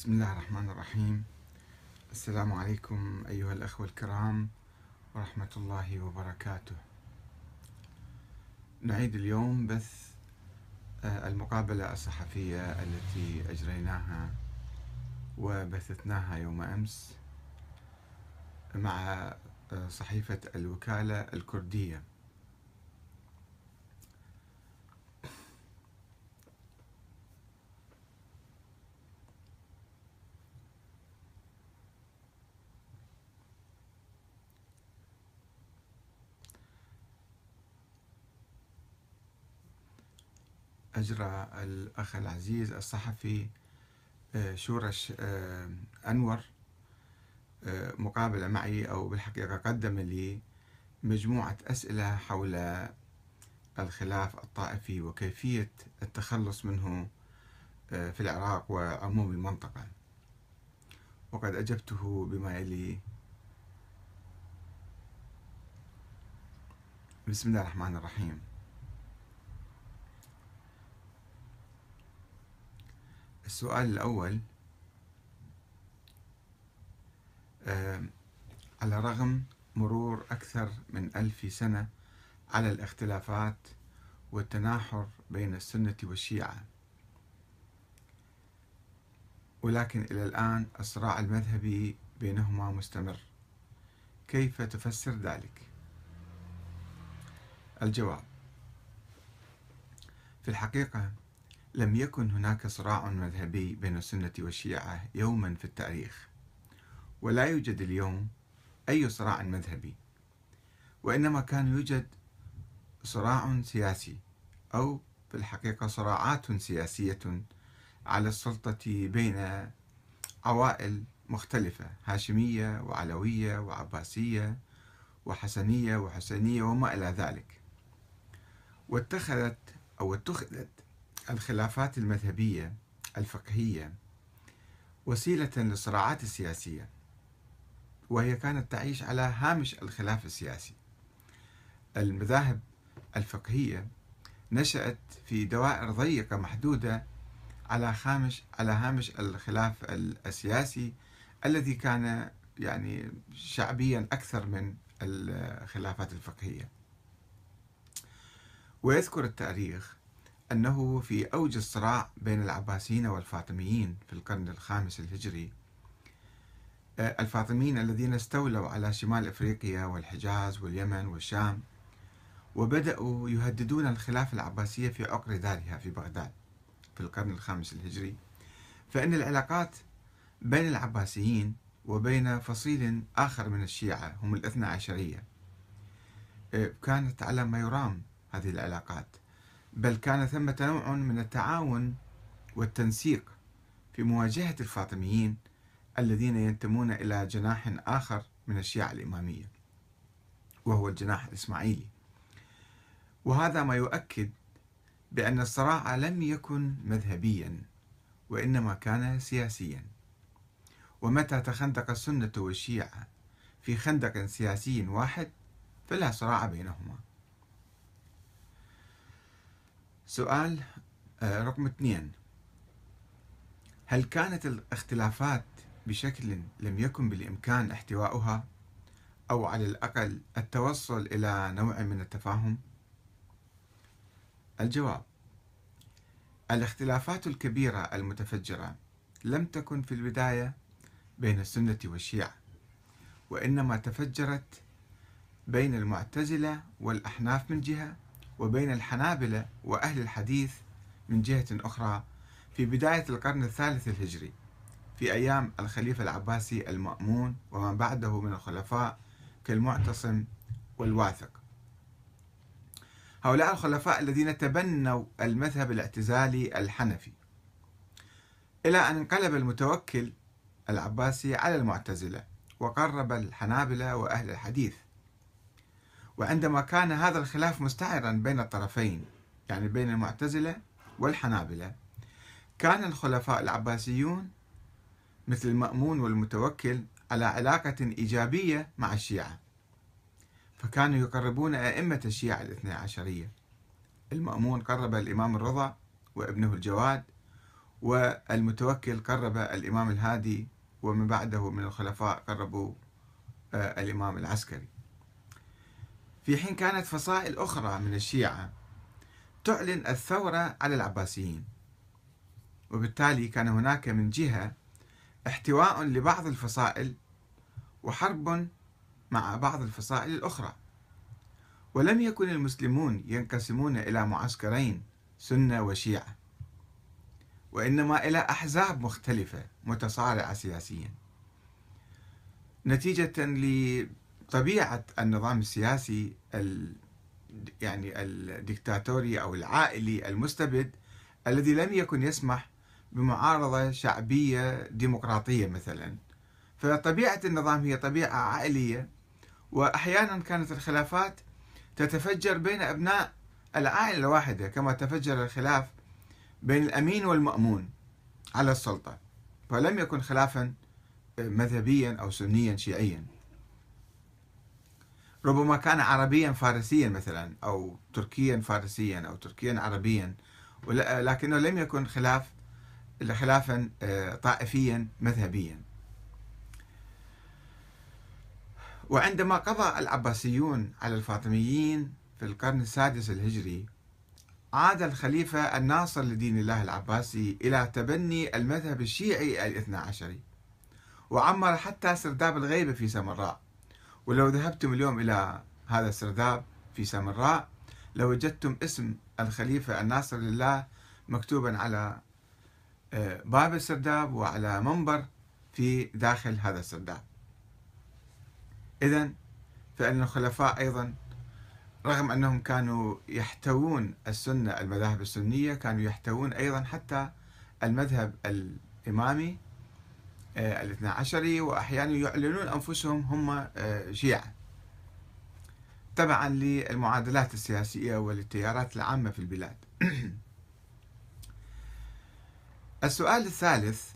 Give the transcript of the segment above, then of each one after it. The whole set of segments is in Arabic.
بسم الله الرحمن الرحيم. السلام عليكم أيها الأخوة الكرام ورحمة الله وبركاته. نعيد اليوم بث آه، المقابلة الصحفية التي أجريناها وبثثناها يوم أمس مع آه، صحيفة الوكالة الكردية. أجرى الأخ العزيز الصحفي آه، شورش آه، أنور آه، مقابلة معي أو بالحقيقة قدم لي مجموعة أسئلة حول الخلاف الطائفي وكيفية التخلص منه في العراق وعموم المنطقة. وقد أجبته بما يلي بسم الله الرحمن الرحيم. السؤال الأول على رغم مرور أكثر من ألف سنة على الاختلافات والتناحر بين السنة والشيعة ولكن إلى الآن الصراع المذهبي بينهما مستمر كيف تفسر ذلك؟ الجواب في الحقيقة لم يكن هناك صراع مذهبي بين السنة والشيعة يوما في التاريخ ولا يوجد اليوم أي صراع مذهبي وإنما كان يوجد صراع سياسي أو في الحقيقة صراعات سياسية على السلطة بين عوائل مختلفة هاشمية وعلوية وعباسية وحسنية وحسينية وما إلى ذلك. واتخذت أو اتخذت الخلافات المذهبية الفقهية وسيلة للصراعات السياسية وهي كانت تعيش على هامش الخلاف السياسي. المذاهب الفقهية نشأت في دوائر ضيقة محدودة على خامش على هامش الخلاف السياسي الذي كان يعني شعبيا أكثر من الخلافات الفقهية. ويذكر التاريخ أنه في أوج الصراع بين العباسيين والفاطميين في القرن الخامس الهجري. آه، الفاطميين الذين استولوا على شمال إفريقيا والحجاز واليمن والشام وبدأوا يهددون الخلافه العباسية في عقر دارها في بغداد في القرن الخامس الهجري. فإن العلاقات بين العباسيين وبين فصيل آخر من الشيعة هم الاثنى عشرية. آه، كانت على ما يرام هذه العلاقات. بل كان ثمة نوع من التعاون والتنسيق في مواجهة الفاطميين الذين ينتمون إلى جناح آخر من الشيعة الإمامية وهو الجناح الإسماعيلي. وهذا ما يؤكد بأن الصراع لم يكن مذهبيا وإنما كان سياسيا. ومتى تخندق السنة والشيعة في خندق سياسي واحد فلا صراع بينهما. سؤال آه، رقم اثنين هل كانت الاختلافات بشكل لم يكن بالإمكان احتواؤها أو على الأقل التوصل إلى نوع من التفاهم؟ الجواب الاختلافات الكبيرة المتفجرة لم تكن في البداية بين السنة والشيعة وإنما تفجرت بين المعتزلة والأحناف من جهة وبين الحنابلة وأهل الحديث من جهة أخرى في بداية القرن الثالث الهجري في أيام الخليفة العباسي المأمون وما بعده من الخلفاء كالمعتصم والواثق. هؤلاء الخلفاء الذين تبنوا المذهب الاعتزالي الحنفي. إلى أن انقلب المتوكل العباسي على المعتزلة وقرب الحنابلة وأهل الحديث. وعندما كان هذا الخلاف مستعرا بين الطرفين يعني بين المعتزلة والحنابلة كان الخلفاء العباسيون مثل المأمون والمتوكل على علاقة إيجابية مع الشيعة فكانوا يقربون أئمة الشيعة الاثنى عشرية. المأمون قرب الإمام الرضا وابنه الجواد والمتوكل قرب الإمام الهادي ومن بعده من الخلفاء قربوا آه، الإمام العسكري. في حين كانت فصائل أخرى من الشيعة تعلن الثورة على العباسيين. وبالتالي كان هناك من جهة احتواء لبعض الفصائل وحرب مع بعض الفصائل الأخرى. ولم يكن المسلمون ينقسمون إلى معسكرين سنة وشيعة. وإنما إلى أحزاب مختلفة متصارعة سياسيا. نتيجة لطبيعة النظام السياسي ال يعني الدكتاتوري أو العائلي المستبد الذي لم يكن يسمح بمعارضة شعبية ديمقراطية مثلا. فطبيعة النظام هي طبيعة عائلية وأحيانا كانت الخلافات تتفجر بين أبناء العائلة الواحدة كما تفجر الخلاف بين الأمين والمأمون على السلطة. فلم يكن خلافا مذهبيا أو سنيا شيعيا. ربما كان عربيا فارسيا مثلا أو تركيا فارسيا أو تركيا عربيا. لكنه لم يكن خلاف خلافا آه، طائفيا مذهبيا. وعندما قضى العباسيون على الفاطميين في القرن السادس الهجري عاد الخليفة الناصر لدين الله العباسي إلى تبني المذهب الشيعي الإثنى عشري وعمر حتى سرداب الغيبة في سامراء ولو ذهبتم اليوم إلى هذا السرداب في سامراء لوجدتم اسم الخليفة الناصر لله مكتوبا على آه، باب السرداب وعلى منبر في داخل هذا السرداب. إذا فإن الخلفاء أيضا رغم أنهم كانوا يحتوون السنة المذاهب السنية كانوا يحتوون أيضا حتى المذهب الإمامي الاثنى عشري وأحيانا يعلنون أنفسهم هم آه، شيعة تبعا للمعادلات السياسية والتيارات العامة في البلاد. السؤال الثالث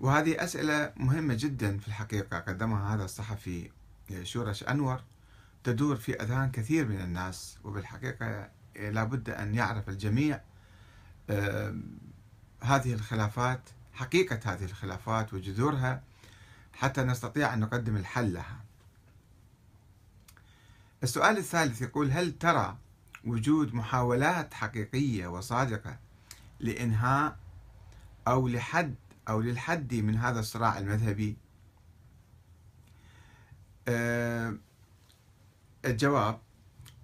وهذه أسئلة مهمة جدا في الحقيقة قدمها هذا الصحفي آه، شورش أنور تدور في أذهان كثير من الناس وبالحقيقة لابد أن يعرف الجميع هذه الخلافات حقيقة هذه الخلافات وجذورها حتى نستطيع أن نقدم الحل لها السؤال الثالث يقول هل ترى وجود محاولات حقيقية وصادقة لإنهاء أو لحد أو للحد من هذا الصراع المذهبي؟ أه الجواب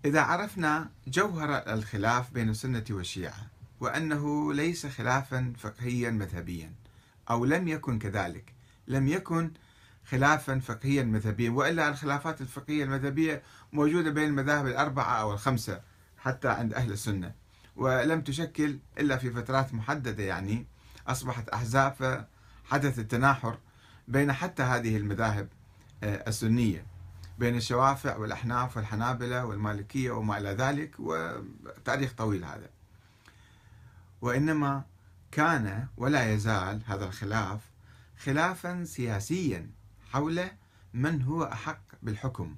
إذا عرفنا جوهر الخلاف بين السنة والشيعة وأنه ليس خلافا فقهيا مذهبيا أو لم يكن كذلك. لم يكن خلافا فقهيا مذهبيا وإلا الخلافات الفقهية المذهبية موجودة بين المذاهب الأربعة أو الخمسة حتى عند أهل السنة. ولم تشكل إلا في فترات محددة يعني. أصبحت أحزاب فحدث التناحر بين حتى هذه المذاهب آه، السنية بين الشوافع والأحناف والحنابلة والمالكية وما إلى ذلك وتاريخ طويل هذا. وإنما كان ولا يزال هذا الخلاف خلافا سياسيا حول من هو أحق بالحكم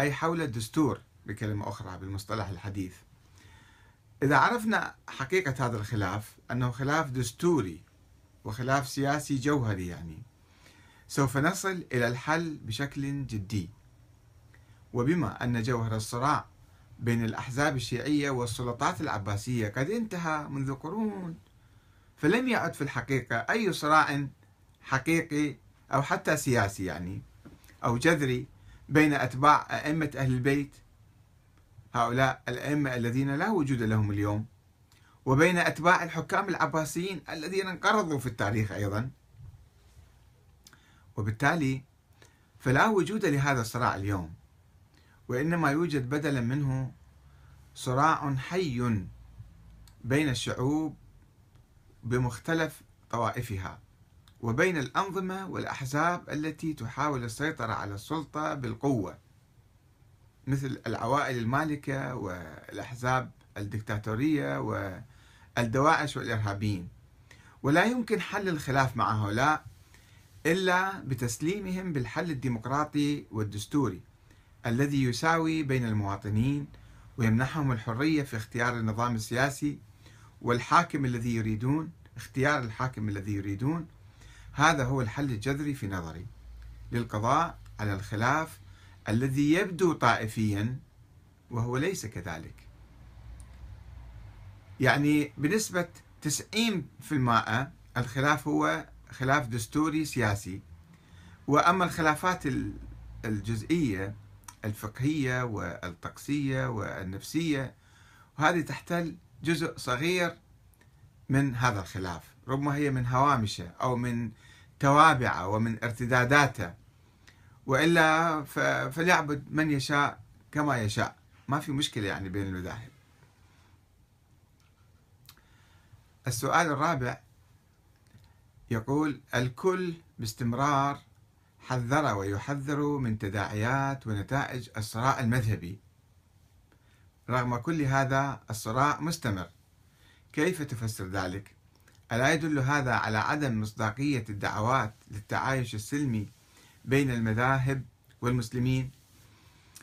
أي حول الدستور بكلمة أخرى بالمصطلح الحديث. إذا عرفنا حقيقة هذا الخلاف أنه خلاف دستوري وخلاف سياسي جوهري يعني سوف نصل إلى الحل بشكل جدي. وبما أن جوهر الصراع بين الأحزاب الشيعية والسلطات العباسية قد انتهى منذ قرون فلم يعد في الحقيقة أي صراع حقيقي أو حتى سياسي يعني أو جذري بين أتباع أئمة أهل البيت هؤلاء الأئمة الذين لا وجود لهم اليوم وبين أتباع الحكام العباسيين الذين انقرضوا في التاريخ أيضا. وبالتالي فلا وجود لهذا الصراع اليوم وإنما يوجد بدلا منه صراع حي بين الشعوب بمختلف طوائفها وبين الأنظمة والأحزاب التي تحاول السيطرة على السلطة بالقوة مثل العوائل المالكة والأحزاب الدكتاتورية والدواعش والإرهابيين. ولا يمكن حل الخلاف مع هؤلاء إلا بتسليمهم بالحل الديمقراطي والدستوري الذي يساوي بين المواطنين ويمنحهم الحرية في اختيار النظام السياسي والحاكم الذي يريدون اختيار الحاكم الذي يريدون هذا هو الحل الجذري في نظري للقضاء على الخلاف الذي يبدو طائفيا وهو ليس كذلك. يعني بنسبة 90% الخلاف هو خلاف دستوري سياسي. وأما الخلافات الجزئية الفقهية والطقسية والنفسية وهذه تحتل جزء صغير من هذا الخلاف ربما هي من هوامشه أو من توابعه ومن ارتداداته. وإلا فليعبد من يشاء كما يشاء. ما في مشكلة يعني بين المذاهب. السؤال الرابع يقول الكل باستمرار حذر ويحذر من تداعيات ونتائج الصراع المذهبي. رغم كل هذا الصراع مستمر كيف تفسر ذلك؟ ألا يدل هذا على عدم مصداقية الدعوات للتعايش السلمي بين المذاهب والمسلمين؟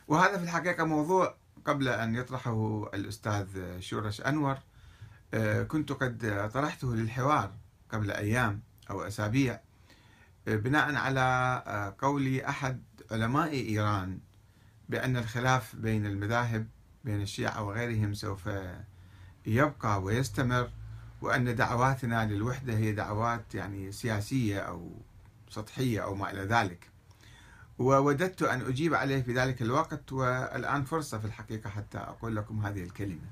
وهذا في الحقيقة موضوع قبل أن يطرحه الأستاذ شورش أنور آه، كنت قد طرحته للحوار قبل أيام أو أسابيع آه، بناء على آه، قول أحد علماء إيران بأن الخلاف بين المذاهب بين الشيعة وغيرهم سوف يبقى ويستمر وأن دعواتنا للوحدة هي دعوات يعني سياسية أو سطحية أو ما إلى ذلك. ووددت أن أجيب عليه في ذلك الوقت والآن فرصة في الحقيقة حتى أقول لكم هذه الكلمة.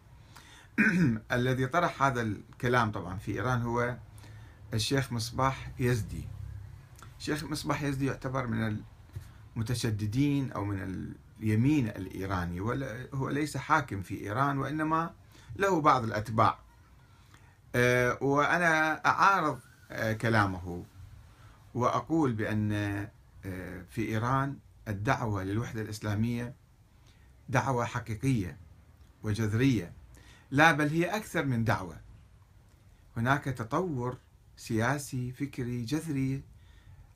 الذي طرح هذا الكلام طبعا في إيران هو الشيخ مصباح يزدي. الشيخ مصباح يزدي يعتبر من المتشددين أو من اليمين الإيراني هو ليس حاكم في إيران وإنما له بعض الأتباع. آه، وأنا أعارض آه، كلامه وأقول بأن آه، في إيران الدعوة للوحدة الإسلامية دعوة حقيقية وجذرية لا بل هي أكثر من دعوة. هناك تطور سياسي فكري جذري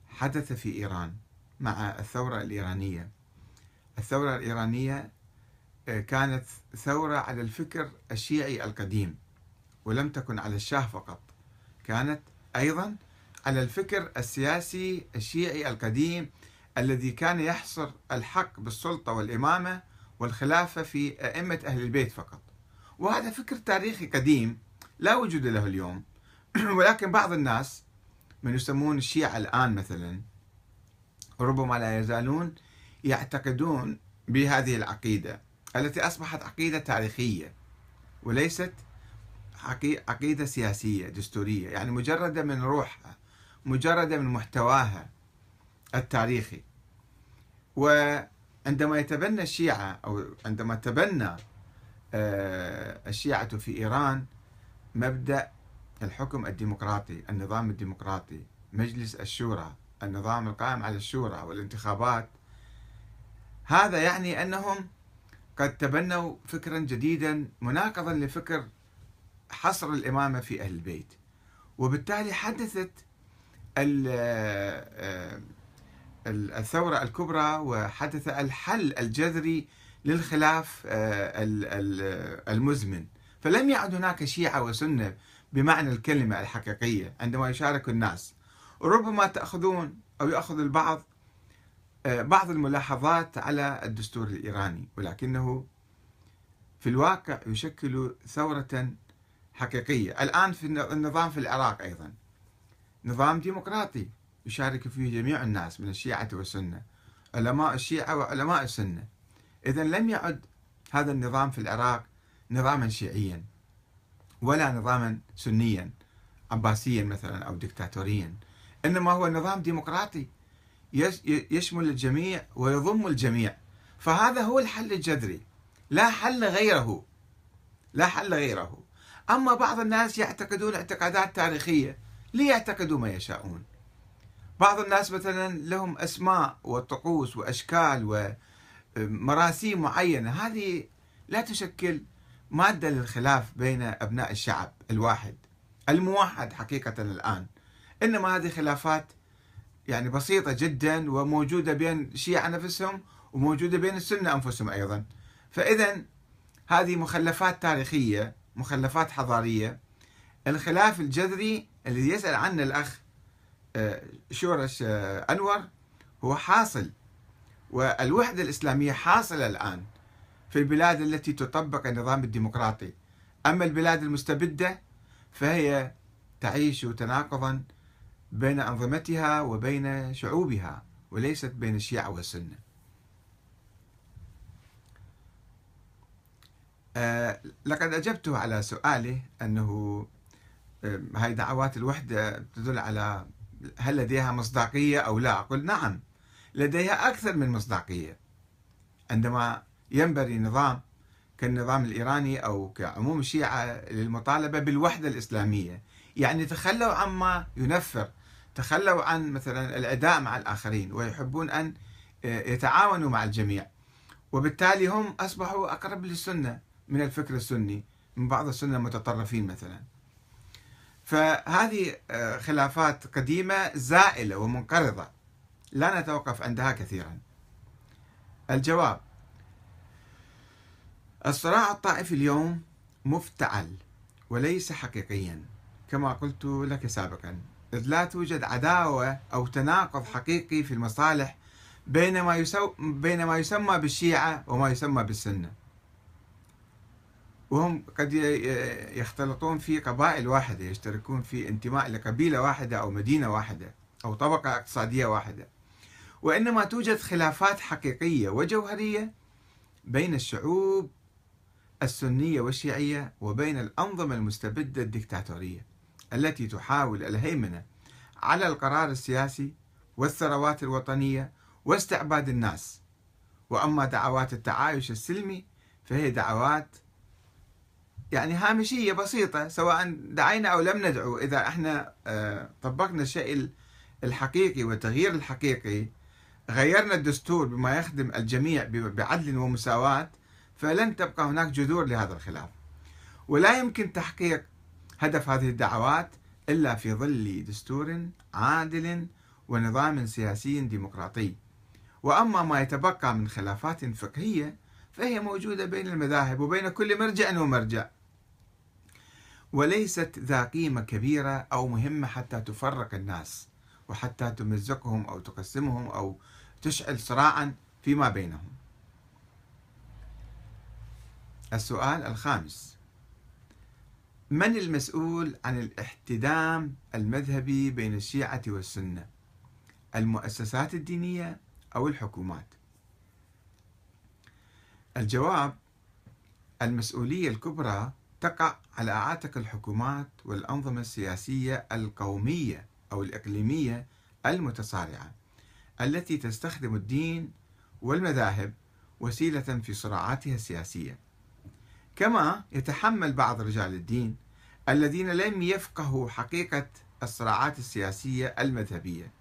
حدث في إيران مع الثورة الإيرانية. الثورة الإيرانية آه، كانت ثورة على الفكر الشيعي القديم ولم تكن على الشاه فقط كانت أيضا على الفكر السياسي الشيعي القديم الذي كان يحصر الحق بالسلطة والإمامة والخلافة في أئمة أهل البيت فقط. وهذا فكر تاريخي قديم لا وجود له اليوم. ولكن بعض الناس من يسمون الشيعة الآن مثلا ربما لا يزالون يعتقدون بهذه العقيدة التي أصبحت عقيدة تاريخية وليست عقيدة سياسية دستورية يعني مجردة من روحها مجردة من محتواها التاريخي. وعندما يتبنى الشيعة أو عندما تبنى آه، الشيعة في إيران مبدأ الحكم الديمقراطي النظام الديمقراطي مجلس الشورى النظام القائم على الشورى والانتخابات هذا يعني أنهم قد تبنوا فكرا جديدا مناقضا لفكر حصر الإمامة في أهل البيت. وبالتالي حدثت آه، الثورة الكبرى وحدث الحل الجذري للخلاف آه، المزمن. فلم يعد هناك شيعة وسنة بمعنى الكلمة الحقيقية عندما يشارك الناس. ربما تأخذون أو يأخذ البعض بعض الملاحظات على الدستور الإيراني ولكنه في الواقع يشكل ثورة حقيقية. الآن في النظام في العراق أيضا. نظام ديمقراطي يشارك فيه جميع الناس من الشيعة والسنة علماء الشيعة وعلماء السنة. إذا لم يعد هذا النظام في العراق نظاما شيعيا ولا نظاما سنيا عباسيا مثلا أو دكتاتوريا إنما هو نظام ديمقراطي يشمل الجميع ويضم الجميع. فهذا هو الحل الجذري. لا حل غيره. لا حل غيره. أما بعض الناس يعتقدون اعتقادات تاريخية. ليعتقدوا ما يشاءون. بعض الناس مثلا لهم أسماء وطقوس وأشكال ومراسيم معينة. هذه لا تشكل مادة للخلاف بين أبناء الشعب الواحد. الموحد حقيقة الآن. إنما هذه خلافات يعني بسيطة جدا وموجودة بين الشيعة نفسهم وموجودة بين السنة أنفسهم أيضا. فإذا هذه مخلفات تاريخية مخلفات حضارية. الخلاف الجذري الذي يسأل عنه الأخ آه، شورش آه، أنور هو حاصل. والوحدة الإسلامية حاصلة الآن في البلاد التي تطبق النظام الديمقراطي. أما البلاد المستبدة فهي تعيش تناقضا بين أنظمتها وبين شعوبها وليست بين الشيعة والسنة. أه لقد أجبته على سؤاله أنه أه هاي دعوات الوحدة تدل على هل لديها مصداقية أو لا؟ أقول نعم لديها أكثر من مصداقية. عندما ينبري نظام كالنظام الإيراني أو كعموم الشيعة للمطالبة بالوحدة الإسلامية يعني تخلوا عما ينفر تخلوا عن مثلا العداء مع الآخرين ويحبون أن يتعاونوا مع الجميع. وبالتالي هم أصبحوا أقرب للسنة من الفكر السني من بعض السنة المتطرفين مثلا. فهذه خلافات قديمة زائلة ومنقرضة. لا نتوقف عندها كثيرا. الجواب. الصراع الطائفي اليوم مفتعل وليس حقيقيا. كما قلت لك سابقا إذ لا توجد عداوة أو تناقض حقيقي في المصالح بين ما, يسو بين ما يسمى بالشيعة وما يسمى بالسنة. وهم قد يختلطون في قبائل واحدة يشتركون في انتماء لقبيلة واحدة أو مدينة واحدة أو طبقة اقتصادية واحدة. وإنما توجد خلافات حقيقية وجوهرية بين الشعوب السنية والشيعية وبين الأنظمة المستبدة الدكتاتورية. التي تحاول الهيمنة على القرار السياسي والثروات الوطنية واستعباد الناس. وأما دعوات التعايش السلمي فهي دعوات يعني هامشية بسيطة سواء دعينا أو لم ندعو. إذا إحنا آه، طبقنا الشيء الحقيقي والتغيير الحقيقي غيرنا الدستور بما يخدم الجميع بعدل ومساواة فلن تبقى هناك جذور لهذا الخلاف. ولا يمكن تحقيق هدف هذه الدعوات إلا في ظل دستور عادل ونظام سياسي ديمقراطي. وأما ما يتبقى من خلافات فقهية فهي موجودة بين المذاهب وبين كل مرجع ومرجع. وليست ذا قيمة كبيرة أو مهمة حتى تفرق الناس وحتى تمزقهم أو تقسمهم أو تشعل صراعا فيما بينهم. السؤال الخامس. من المسؤول عن الاحتدام المذهبي بين الشيعة والسنة؟ المؤسسات الدينية أو الحكومات؟ الجواب المسؤولية الكبرى تقع على عاتق الحكومات والأنظمة السياسية القومية أو الإقليمية المتصارعة التي تستخدم الدين والمذاهب وسيلة في صراعاتها السياسية. كما يتحمل بعض رجال الدين الذين لم يفقهوا حقيقة الصراعات السياسية المذهبية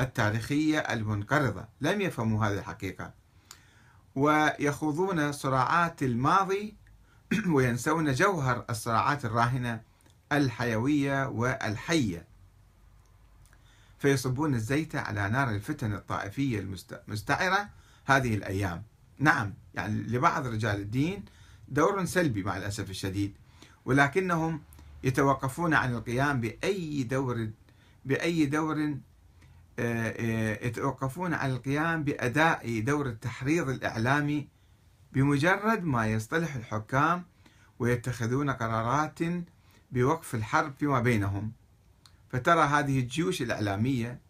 التاريخية المنقرضة لم يفهموا هذه الحقيقة. ويخوضون صراعات الماضي وينسون جوهر الصراعات الراهنة الحيوية والحية. فيصبون الزيت على نار الفتن الطائفية المستعرة هذه الأيام. نعم يعني لبعض رجال الدين دور سلبي مع الأسف الشديد ولكنهم يتوقفون عن القيام بأي دور بأي دور آه، آه، يتوقفون عن القيام بأداء دور التحريض الإعلامي بمجرد ما يصطلح الحكام ويتخذون قرارات بوقف الحرب فيما بينهم. فترى هذه الجيوش الإعلامية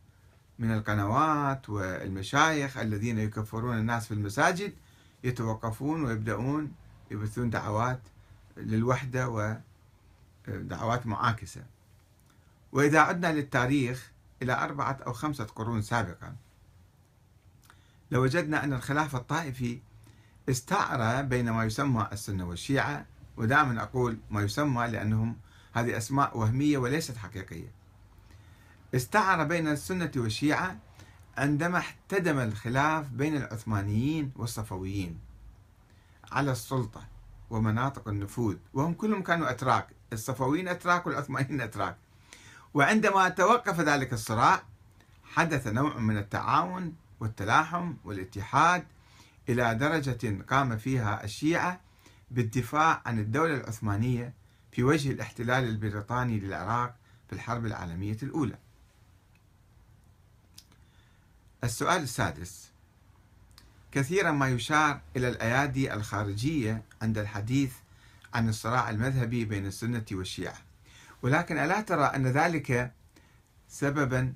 من القنوات والمشايخ الذين يكفرون الناس في المساجد يتوقفون ويبدأون يبثون دعوات للوحدة ودعوات معاكسة. وإذا عدنا للتاريخ إلى أربعة أو خمسة قرون سابقا لوجدنا أن الخلاف الطائفي استعر بين ما يسمى السنة والشيعة ودائما أقول ما يسمى لأنهم هذه أسماء وهمية وليست حقيقية. استعر بين السنة والشيعة عندما احتدم الخلاف بين العثمانيين والصفويين. على السلطة ومناطق النفوذ وهم كلهم كانوا أتراك الصفويين أتراك والعثمانيين أتراك. وعندما توقف ذلك الصراع حدث نوع من التعاون والتلاحم والاتحاد إلى درجة قام فيها الشيعة بالدفاع عن الدولة العثمانية في وجه الاحتلال البريطاني للعراق في الحرب العالمية الأولى. السؤال السادس. كثيرا ما يشار إلى الأيادي الخارجية عند الحديث عن الصراع المذهبي بين السنة والشيعة. ولكن ألا ترى أن ذلك سببا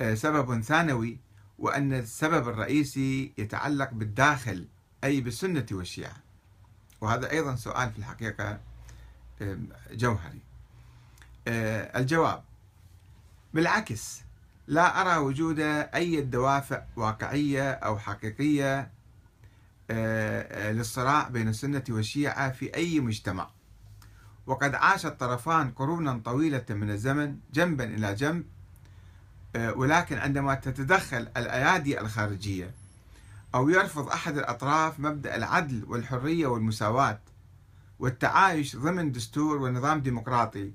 آه، سبب ثانوي وأن السبب الرئيسي يتعلق بالداخل أي بالسنة والشيعة؟ وهذا أيضا سؤال في الحقيقة جوهري. آه، الجواب بالعكس لا أرى وجود أي دوافع واقعية أو حقيقية آه، آه، للصراع بين السنة والشيعة في أي مجتمع. وقد عاش الطرفان قرونا طويلة من الزمن جنبا إلى جنب ولكن عندما تتدخل الأيادي الخارجية أو يرفض أحد الأطراف مبدأ العدل والحرية والمساواة والتعايش ضمن دستور ونظام ديمقراطي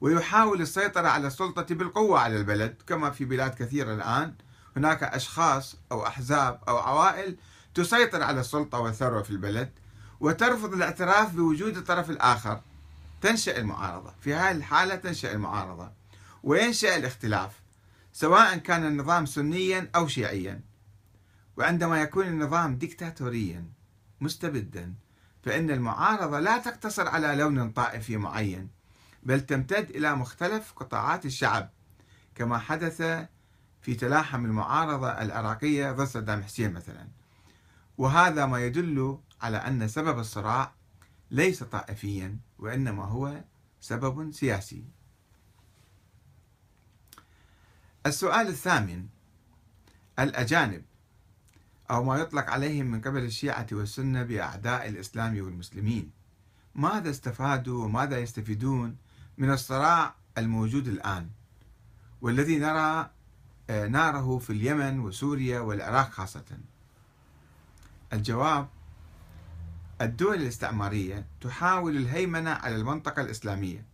ويحاول السيطرة على السلطة بالقوة على البلد كما في بلاد كثيرة الآن. هناك أشخاص أو أحزاب أو عوائل تسيطر على السلطة والثروة في البلد وترفض الاعتراف بوجود الطرف الآخر. تنشأ المعارضة. في هذه الحالة تنشأ المعارضة. وينشأ الاختلاف سواء كان النظام سنيا أو شيعيا. وعندما يكون النظام ديكتاتوريا مستبدا فإن المعارضة لا تقتصر على لون طائفي معين. بل تمتد إلى مختلف قطاعات الشعب كما حدث في تلاحم المعارضة العراقية ضد صدام حسين مثلا. وهذا ما يدل على أن سبب الصراع ليس طائفيا وإنما هو سبب سياسي. السؤال الثامن الأجانب أو ما يطلق عليهم من قبل الشيعة والسنة بأعداء الإسلام والمسلمين ماذا استفادوا وماذا يستفيدون من الصراع الموجود الآن والذي نرى آه، ناره في اليمن وسوريا والعراق خاصة. الجواب الدول الاستعمارية تحاول الهيمنة على المنطقة الإسلامية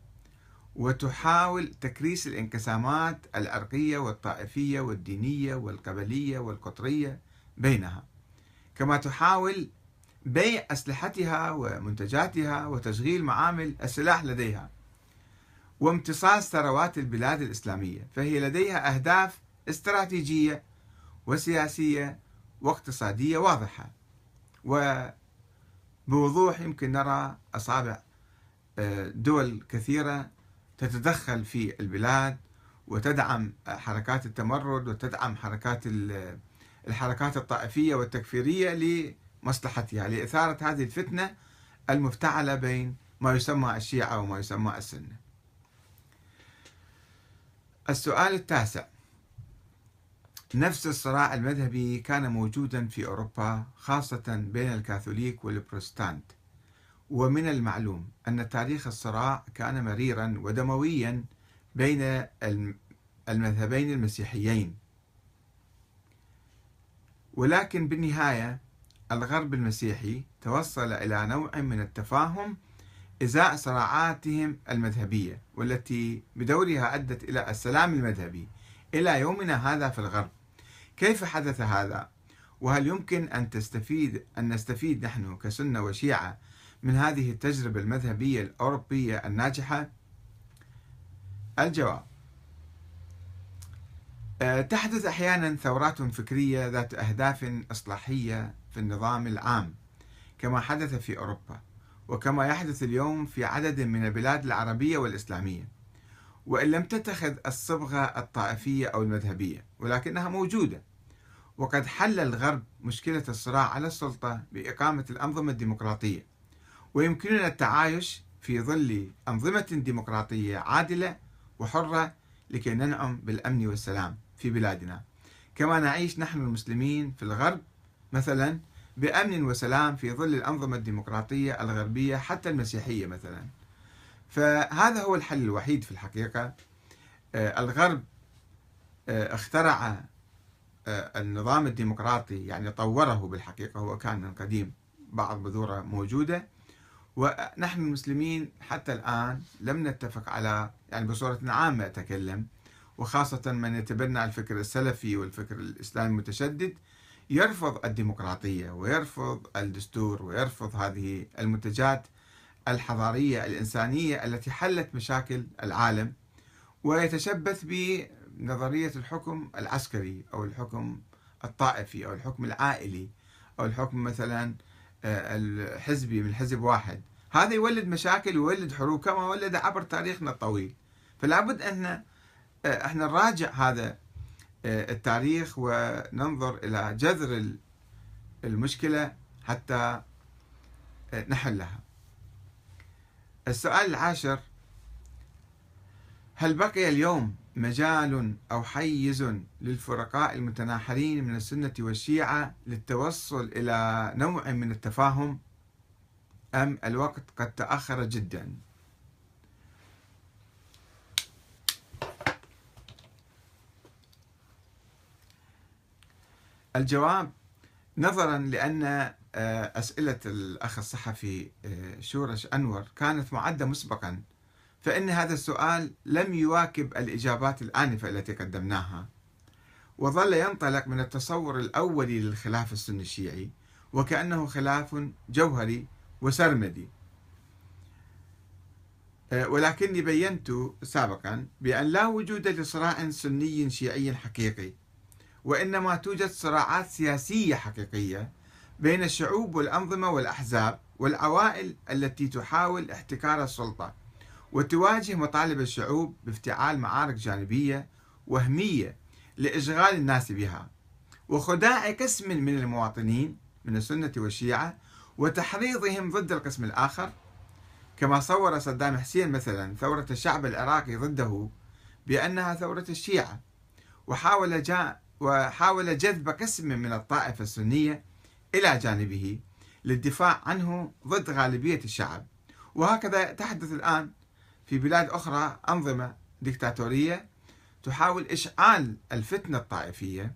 وتحاول تكريس الانقسامات العرقية والطائفية والدينية والقبلية والقطرية بينها كما تحاول بيع أسلحتها ومنتجاتها وتشغيل معامل السلاح لديها. وامتصاص ثروات البلاد الإسلامية. فهي لديها أهداف استراتيجية وسياسية واقتصادية واضحة. وبوضوح يمكن نرى أصابع آه، دول كثيرة تتدخل في البلاد وتدعم حركات التمرد وتدعم حركات الحركات الطائفية والتكفيرية لمصلحتها لإثارة هذه الفتنة المفتعلة بين ما يسمى الشيعة وما يسمى السنة. السؤال التاسع. نفس الصراع المذهبي كان موجودا في أوروبا خاصة بين الكاثوليك والبروتستانت ومن المعلوم أن تاريخ الصراع كان مريرا ودمويا بين المذهبين المسيحيين. ولكن بالنهاية الغرب المسيحي توصل إلى نوع من التفاهم إزاء صراعاتهم المذهبية والتي بدورها أدت إلى السلام المذهبي إلى يومنا هذا في الغرب كيف حدث هذا؟ وهل يمكن أن تستفيد أن نستفيد نحن كسنة وشيعة من هذه التجربة المذهبية الأوروبية الناجحة؟ الجواب آه، تحدث أحيانا ثورات فكرية ذات أهداف إصلاحية في النظام العام كما حدث في أوروبا وكما يحدث اليوم في عدد من البلاد العربية والإسلامية وإن لم تتخذ الصبغة الطائفية أو المذهبية ولكنها موجودة. وقد حل الغرب مشكلة الصراع على السلطة بإقامة الأنظمة الديمقراطية ويمكننا التعايش في ظل أنظمة ديمقراطية عادلة وحرة لكي ننعم بالأمن والسلام في بلادنا. كما نعيش نحن المسلمين في الغرب مثلا بأمن وسلام في ظل الأنظمة الديمقراطية الغربية حتى المسيحية مثلا. فهذا هو الحل الوحيد في الحقيقة. آه، الغرب آه، اخترع آه، النظام الديمقراطي يعني طوره بالحقيقة هو كان من قديم بعض بذوره موجودة. ونحن المسلمين حتى الآن لم نتفق على يعني بصورة عامة أتكلم وخاصة من يتبنى الفكر السلفي والفكر الإسلامي المتشدد يرفض الديمقراطية ويرفض الدستور ويرفض هذه المنتجات الحضارية الإنسانية التي حلت مشاكل العالم ويتشبث بنظرية الحكم العسكري أو الحكم الطائفي أو الحكم العائلي أو الحكم مثلا آه، الحزبي من حزب واحد. هذا يولد مشاكل ويولد حروب كما ولد عبر تاريخنا الطويل. فلا بد أن آه، إحنا نراجع هذا آه، التاريخ وننظر إلى جذر المشكلة حتى نحلها. السؤال العاشر هل بقي اليوم مجال أو حيز للفرقاء المتناحرين من السنة والشيعة للتوصل إلى نوع من التفاهم أم الوقت قد تأخر جدا؟ الجواب نظرا لأن آه، أسئلة الأخ الصحفي آه، شورش أنور كانت معدة مسبقا فإن هذا السؤال لم يواكب الإجابات الآنفة التي قدمناها وظل ينطلق من التصور الأولي للخلاف السني الشيعي وكأنه خلاف جوهري وسرمدي. آه، ولكني بينت سابقا بأن لا وجود لصراع سني شيعي حقيقي وإنما توجد صراعات سياسية حقيقية بين الشعوب والأنظمة والأحزاب والعوائل التي تحاول احتكار السلطة وتواجه مطالب الشعوب بافتعال معارك جانبية وهمية لإشغال الناس بها. وخداع قسم من المواطنين من السنة والشيعة وتحريضهم ضد القسم الآخر. كما صور صدام حسين مثلا ثورة الشعب العراقي ضده بأنها ثورة الشيعة وحاول جاء وحاول جذب قسم من الطائفة السنية إلى جانبه للدفاع عنه ضد غالبية الشعب. وهكذا تحدث الآن في بلاد أخرى أنظمة ديكتاتورية تحاول إشعال الفتنة الطائفية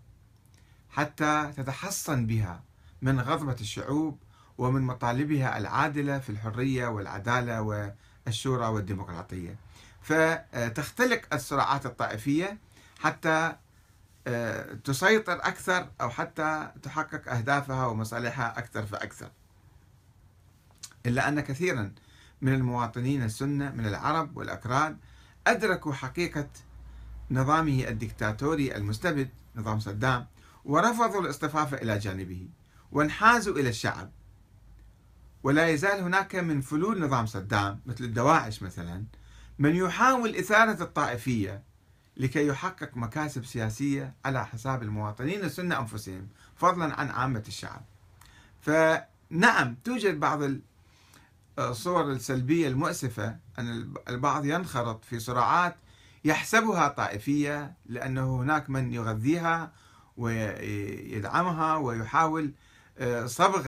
حتى تتحصن بها من غضبة الشعوب ومن مطالبها العادلة في الحرية والعدالة والشورى والديمقراطية. فتختلق الصراعات الطائفية حتى تسيطر أكثر أو حتى تحقق أهدافها ومصالحها أكثر فأكثر. إلا أن كثيرا من المواطنين السنة من العرب والأكراد أدركوا حقيقة نظامه الدكتاتوري المستبد نظام صدام ورفضوا الاصطفاف إلى جانبه وانحازوا إلى الشعب. ولا يزال هناك من فلول نظام صدام مثل الدواعش مثلا من يحاول إثارة الطائفية لكي يحقق مكاسب سياسية على حساب المواطنين السنة أنفسهم فضلا عن عامة الشعب. فنعم توجد بعض الصور السلبية المؤسفة أن البعض ينخرط في صراعات يحسبها طائفية لأنه هناك من يغذيها ويدعمها ويحاول آه، صبغ